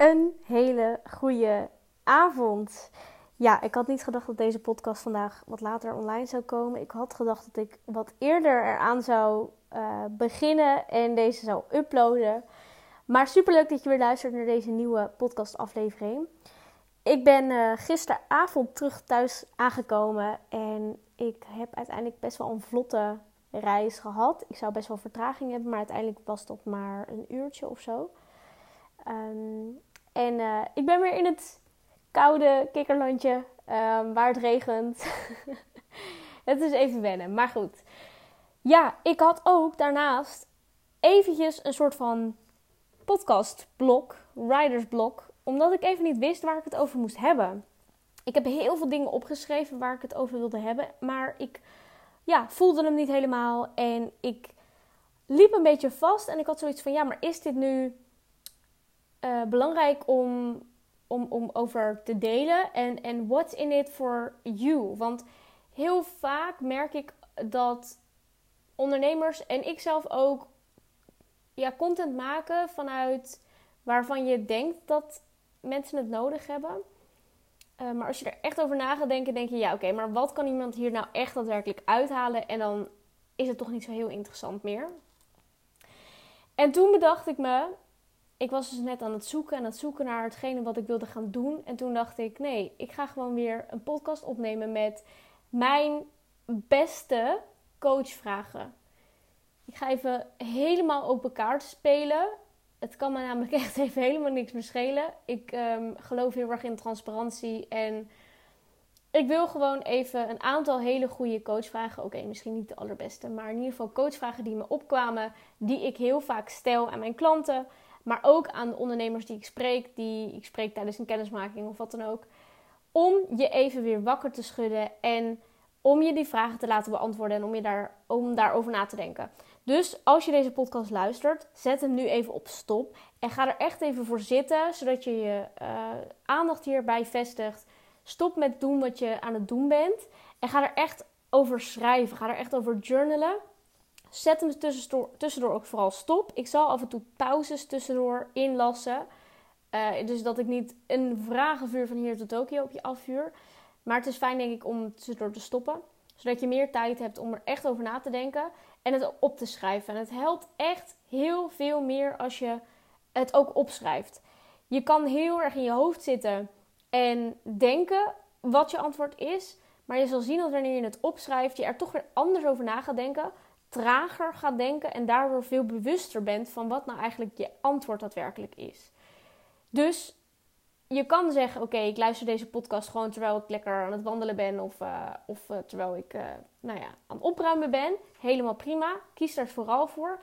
Een hele goede avond. Ja, ik had niet gedacht dat deze podcast vandaag wat later online zou komen. Ik had gedacht dat ik wat eerder eraan zou uh, beginnen en deze zou uploaden. Maar superleuk dat je weer luistert naar deze nieuwe podcastaflevering. Ik ben uh, gisteravond terug thuis aangekomen en ik heb uiteindelijk best wel een vlotte reis gehad. Ik zou best wel vertraging hebben, maar uiteindelijk was dat maar een uurtje of zo. Um, uh, ik ben weer in het koude kikkerlandje um, waar het regent. het is even wennen, maar goed. Ja, ik had ook daarnaast eventjes een soort van podcastblok, writersblok, omdat ik even niet wist waar ik het over moest hebben. Ik heb heel veel dingen opgeschreven waar ik het over wilde hebben, maar ik ja, voelde hem niet helemaal en ik liep een beetje vast en ik had zoiets van ja, maar is dit nu uh, belangrijk om, om, om over te delen. En, en what's in it for you? Want heel vaak merk ik dat ondernemers en ik zelf ook ja, content maken vanuit waarvan je denkt dat mensen het nodig hebben. Uh, maar als je er echt over na gaat denken, denk je ja, oké, maar wat kan iemand hier nou echt daadwerkelijk uithalen? En dan is het toch niet zo heel interessant meer. En toen bedacht ik me, ik was dus net aan het zoeken en aan het zoeken naar hetgene wat ik wilde gaan doen. En toen dacht ik, nee, ik ga gewoon weer een podcast opnemen met mijn beste coachvragen. Ik ga even helemaal open kaart spelen. Het kan me namelijk echt even helemaal niks meer schelen. Ik um, geloof heel erg in transparantie en ik wil gewoon even een aantal hele goede coachvragen. Oké, misschien niet de allerbeste, maar in ieder geval coachvragen die me opkwamen, die ik heel vaak stel aan mijn klanten. Maar ook aan de ondernemers die ik spreek, die ik spreek tijdens een kennismaking of wat dan ook. Om je even weer wakker te schudden en om je die vragen te laten beantwoorden en om, je daar, om daarover na te denken. Dus als je deze podcast luistert, zet hem nu even op stop en ga er echt even voor zitten, zodat je je uh, aandacht hierbij vestigt. Stop met doen wat je aan het doen bent en ga er echt over schrijven. Ga er echt over journalen. Zet hem tussendoor, tussendoor ook vooral stop. Ik zal af en toe pauzes tussendoor inlassen. Uh, dus dat ik niet een vragenvuur van hier tot Tokio op je afvuur. Maar het is fijn, denk ik, om tussendoor te stoppen. Zodat je meer tijd hebt om er echt over na te denken. En het op te schrijven. En het helpt echt heel veel meer als je het ook opschrijft. Je kan heel erg in je hoofd zitten en denken wat je antwoord is. Maar je zal zien dat wanneer je het opschrijft, je er toch weer anders over na gaat denken trager gaat denken en daardoor veel bewuster bent van wat nou eigenlijk je antwoord daadwerkelijk is. Dus je kan zeggen: Oké, ik luister deze podcast gewoon terwijl ik lekker aan het wandelen ben of, uh, of uh, terwijl ik uh, nou ja, aan het opruimen ben. Helemaal prima. Kies daar vooral voor.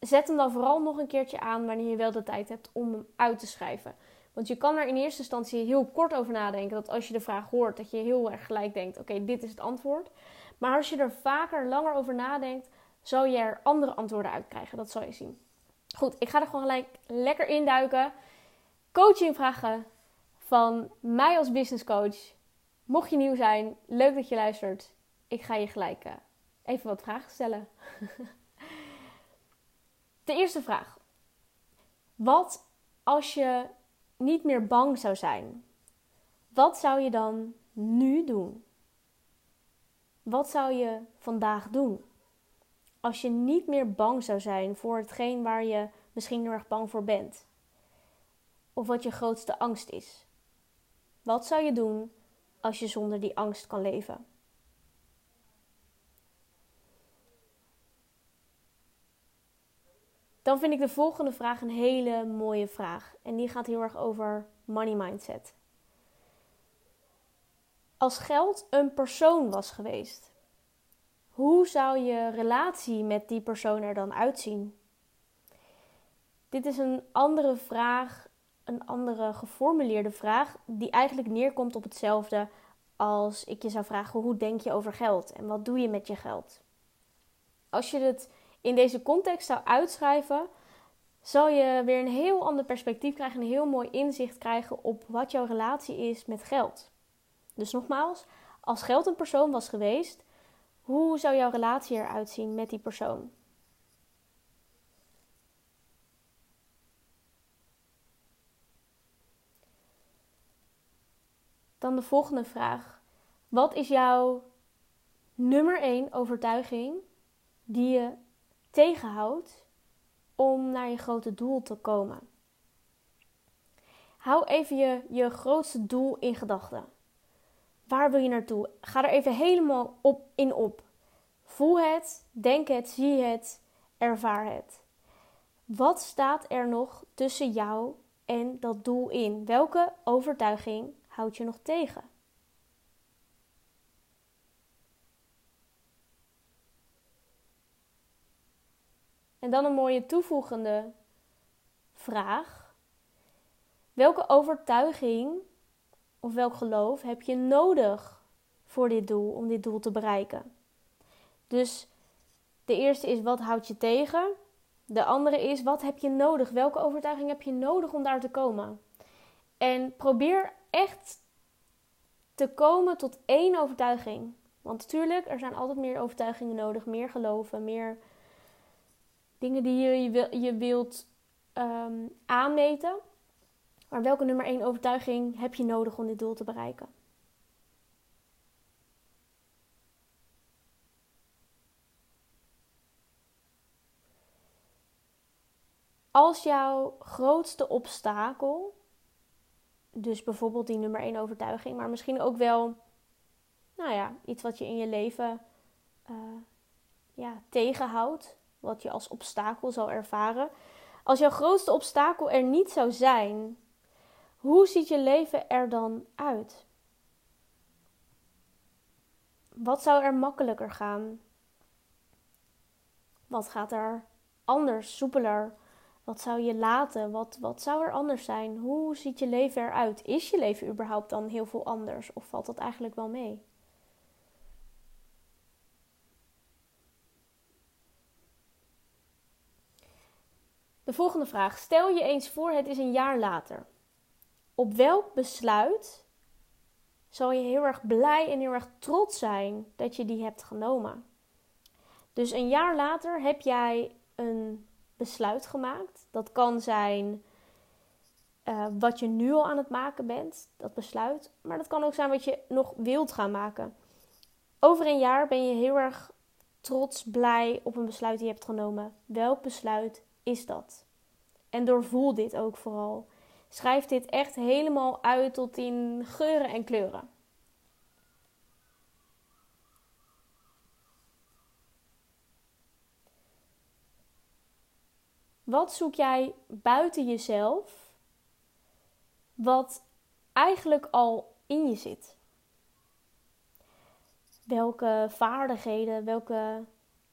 Zet hem dan vooral nog een keertje aan wanneer je wel de tijd hebt om hem uit te schrijven. Want je kan er in eerste instantie heel kort over nadenken. Dat als je de vraag hoort, dat je heel erg gelijk denkt: Oké, dit is het antwoord. Maar als je er vaker langer over nadenkt, zal je er andere antwoorden uit krijgen. Dat zal je zien. Goed, ik ga er gewoon gelijk lekker induiken. Coaching vragen van mij als business coach. Mocht je nieuw zijn, leuk dat je luistert. Ik ga je gelijk uh, even wat vragen stellen. De eerste vraag. Wat als je niet meer bang zou zijn? Wat zou je dan nu doen? Wat zou je vandaag doen? Als je niet meer bang zou zijn voor hetgeen waar je misschien heel erg bang voor bent. Of wat je grootste angst is. Wat zou je doen als je zonder die angst kan leven? Dan vind ik de volgende vraag een hele mooie vraag. En die gaat heel erg over money mindset als geld een persoon was geweest, hoe zou je relatie met die persoon er dan uitzien? Dit is een andere vraag, een andere geformuleerde vraag, die eigenlijk neerkomt op hetzelfde als ik je zou vragen: hoe denk je over geld en wat doe je met je geld? Als je het in deze context zou uitschrijven, zal je weer een heel ander perspectief krijgen, een heel mooi inzicht krijgen op wat jouw relatie is met geld. Dus nogmaals, als geld een persoon was geweest, hoe zou jouw relatie eruit zien met die persoon? Dan de volgende vraag. Wat is jouw nummer 1 overtuiging die je tegenhoudt om naar je grote doel te komen? Hou even je, je grootste doel in gedachten. Waar wil je naartoe? Ga er even helemaal op, in op. Voel het, denk het, zie het, ervaar het. Wat staat er nog tussen jou en dat doel in? Welke overtuiging houdt je nog tegen? En dan een mooie toevoegende vraag. Welke overtuiging of welk geloof heb je nodig voor dit doel, om dit doel te bereiken? Dus de eerste is wat houdt je tegen? De andere is wat heb je nodig? Welke overtuiging heb je nodig om daar te komen? En probeer echt te komen tot één overtuiging. Want natuurlijk, er zijn altijd meer overtuigingen nodig, meer geloven, meer dingen die je, je, wilt um, aanmeten. Maar welke nummer één overtuiging heb je nodig om dit doel te bereiken? Als jouw grootste obstakel, dus bijvoorbeeld die nummer één overtuiging, maar misschien ook wel, nou ja, iets wat je in je leven uh, ja, tegenhoudt, wat je als obstakel zal ervaren. Als jouw grootste obstakel er niet zou zijn, hoe ziet je leven er dan uit? Wat zou er makkelijker gaan? Wat gaat er anders, soepeler? Wat zou je laten? Wat, wat zou er anders zijn? Hoe ziet je leven eruit? Is je leven überhaupt dan heel veel anders? Of valt dat eigenlijk wel mee? De volgende vraag. Stel je eens voor, het is een jaar later. Op welk besluit zal je heel erg blij en heel erg trots zijn dat je die hebt genomen? Dus een jaar later heb jij een besluit gemaakt. Dat kan zijn uh, wat je nu al aan het maken bent, dat besluit. Maar dat kan ook zijn wat je nog wilt gaan maken. Over een jaar ben je heel erg trots, blij op een besluit die je hebt genomen. Welk besluit is dat? En doorvoel dit ook vooral. Schrijf dit echt helemaal uit tot in geuren en kleuren. Wat zoek jij buiten jezelf, wat eigenlijk al in je zit? Welke vaardigheden, welke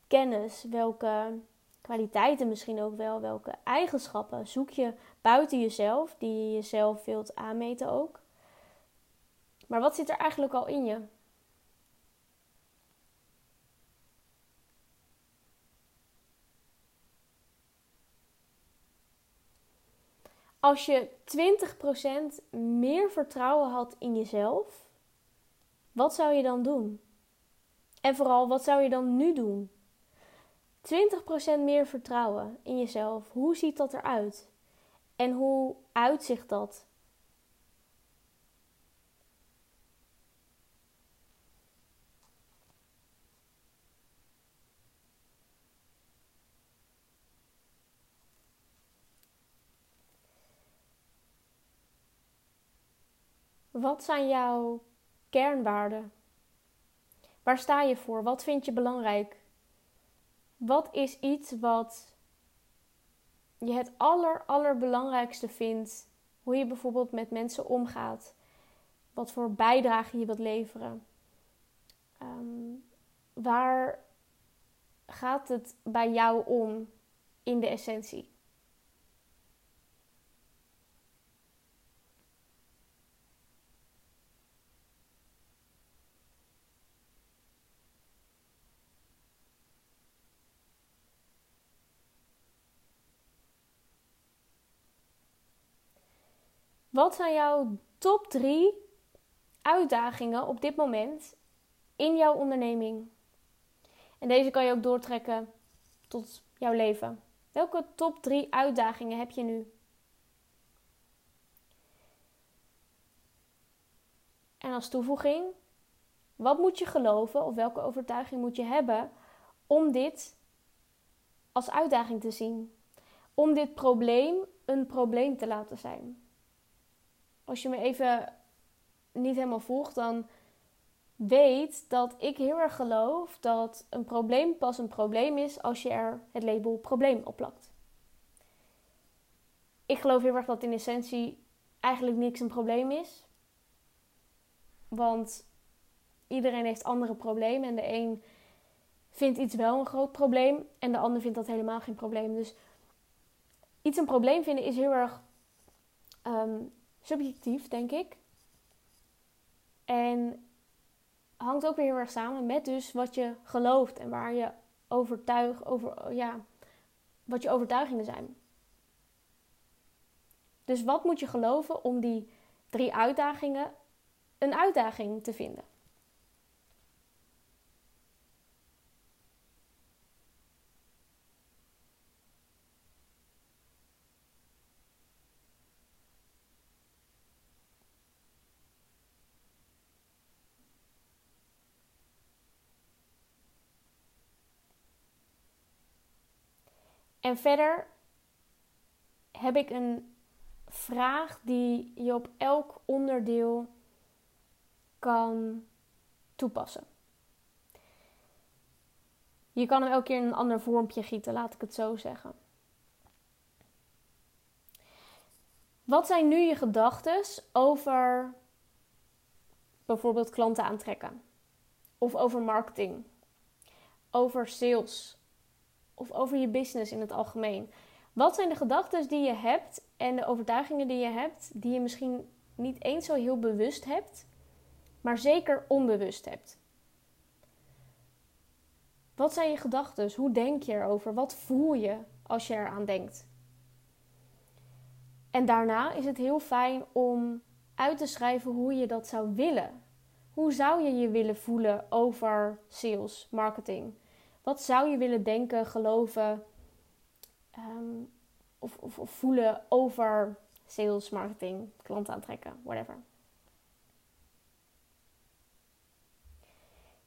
kennis, welke kwaliteiten misschien ook wel, welke eigenschappen zoek je buiten jezelf, die je jezelf wilt aanmeten ook? Maar wat zit er eigenlijk al in je? Als je 20% meer vertrouwen had in jezelf, wat zou je dan doen? En vooral, wat zou je dan nu doen? 20% meer vertrouwen in jezelf. Hoe ziet dat eruit? En hoe uitzicht dat? Wat zijn jouw kernwaarden? Waar sta je voor? Wat vind je belangrijk? Wat is iets wat je het aller, allerbelangrijkste vindt? Hoe je bijvoorbeeld met mensen omgaat. Wat voor bijdrage je wilt leveren. Ehm, waar gaat het bij jou om in de essentie? Wat zijn jouw top 3 uitdagingen op dit moment in jouw onderneming? En deze kan je ook doortrekken tot jouw leven. Welke top 3 uitdagingen heb je nu? En als toevoeging, wat moet je geloven of welke overtuiging moet je hebben om dit als uitdaging te zien? Om dit probleem een probleem te laten zijn. Als je me even niet helemaal volgt, dan weet dat ik heel erg geloof dat een probleem pas een probleem is als je er het label probleem op plakt. Ik geloof heel erg dat in essentie eigenlijk niks een probleem is. Want iedereen heeft andere problemen en de een vindt iets wel een groot probleem en de ander vindt dat helemaal geen probleem. Dus iets een probleem vinden is heel erg ehm, subjectief, denk ik. En hangt ook weer heel erg samen met dus wat je gelooft en waar je overtuig over, ja, wat je overtuigingen zijn. Dus wat moet je geloven om die drie uitdagingen een uitdaging te vinden? En verder heb ik een vraag die je op elk onderdeel kan toepassen. Je kan hem elke keer in een ander vormpje gieten, laat ik het zo zeggen. Wat zijn nu je gedachten over bijvoorbeeld klanten aantrekken? Of over marketing? Over sales? Of over je business in het algemeen. Wat zijn de gedachten die je hebt en de overtuigingen die je hebt, die je misschien niet eens zo heel bewust hebt, maar zeker onbewust hebt? Wat zijn je gedachten? Hoe denk je erover? Wat voel je als je eraan denkt? En daarna is het heel fijn om uit te schrijven hoe je dat zou willen. Hoe zou je je willen voelen over sales, marketing? Wat zou je willen denken, geloven ehm, of, of, of, voelen over sales, marketing, klanten aantrekken, whatever.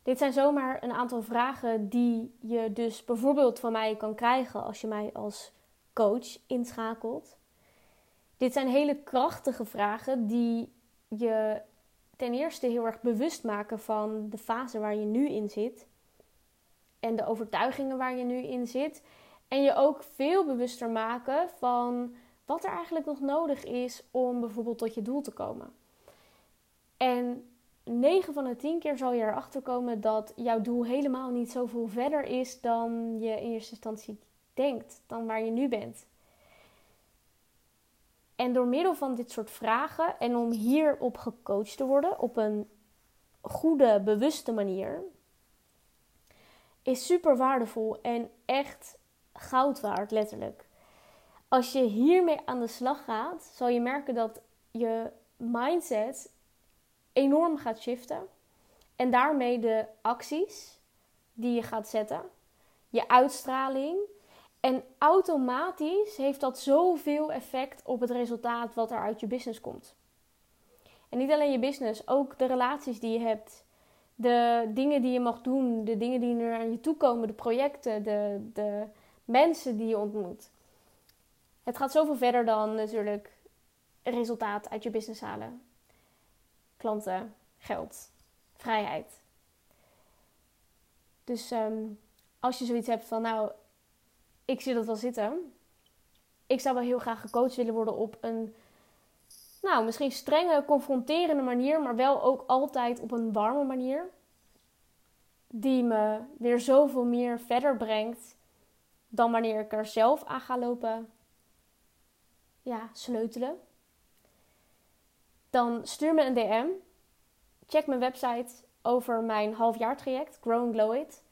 Dit zijn zomaar een aantal vragen die je dus bijvoorbeeld van mij kan krijgen als je mij als coach inschakelt. Dit zijn hele krachtige vragen die je ten eerste heel erg bewust maken van de fase waar je nu in zit en de overtuigingen waar je nu in zit. En je ook veel bewuster maken van wat er eigenlijk nog nodig is om bijvoorbeeld tot je doel te komen. En 9 van de 10 keer zal je erachter komen dat jouw doel helemaal niet zoveel verder is dan je in eerste instantie denkt, dan waar je nu bent. En door middel van dit soort vragen en om hierop gecoacht te worden op een goede, bewuste manier, is super waardevol en echt goud waard, letterlijk. Als je hiermee aan de slag gaat, zal je merken dat je mindset enorm gaat shiften. En daarmee de acties die je gaat zetten, je uitstraling. En automatisch heeft dat zoveel effect op het resultaat wat er uit je business komt. En niet alleen je business, ook de relaties die je hebt, de dingen die je mag doen, de dingen die er aan je toe komen, de projecten, de, de mensen die je ontmoet. Het gaat zoveel verder dan natuurlijk resultaat uit je business halen. Klanten, geld, vrijheid. Dus ehm, als je zoiets hebt van, nou, ik zie dat wel zitten. Ik zou wel heel graag gecoacht willen worden op een nou, misschien strenge, confronterende manier, maar wel ook altijd op een warme manier. Die me weer zoveel meer verder brengt dan wanneer ik er zelf aan ga lopen ja, sleutelen. Dan stuur me een DM. Check mijn website over mijn halfjaartraject, Grow and Glow It.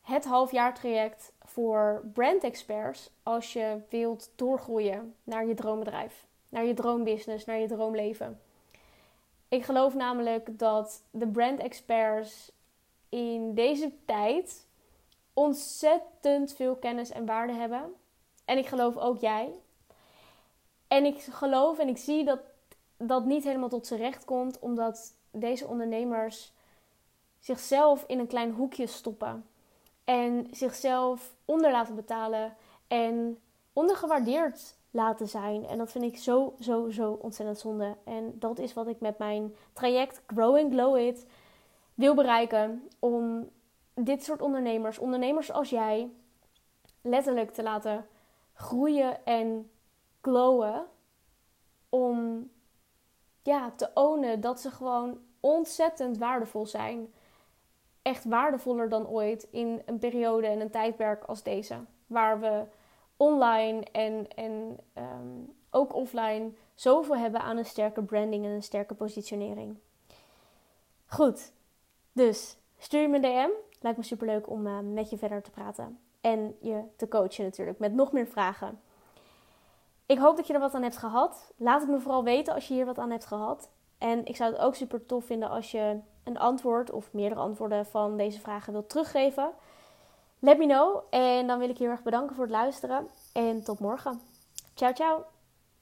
Het halfjaartraject voor brand experts als je wilt doorgroeien naar je droombedrijf naar je droombusiness, naar je droomleven. Ik geloof namelijk dat de brand experts in deze tijd ontzettend veel kennis en waarde hebben. En ik geloof ook jij. En ik geloof en ik zie dat dat niet helemaal tot zijn recht komt, omdat deze ondernemers zichzelf in een klein hoekje stoppen. En zichzelf onder laten betalen. En ondergewaardeerd laten zijn. En dat vind ik zo, zo, zo ontzettend zonde. En dat is wat ik met mijn traject Growing Glow It wil bereiken. Om dit soort ondernemers, ondernemers als jij, letterlijk te laten groeien en glowen. Om ja, te ownen dat ze gewoon ontzettend waardevol zijn. Echt waardevoller dan ooit in een periode en een tijdperk als deze. Waar we online en, en ehm, ook offline zoveel hebben aan een sterke branding en een sterke positionering. Goed, dus stuur me een DM. Lijkt me super leuk om uh, met je verder te praten. En je te coachen natuurlijk met nog meer vragen. Ik hoop dat je er wat aan hebt gehad. Laat het me vooral weten als je hier wat aan hebt gehad. En ik zou het ook super tof vinden als je een antwoord of meerdere antwoorden van deze vragen wilt teruggeven. Let me know. En dan wil ik je heel erg bedanken voor het luisteren. En tot morgen. Ciao, ciao.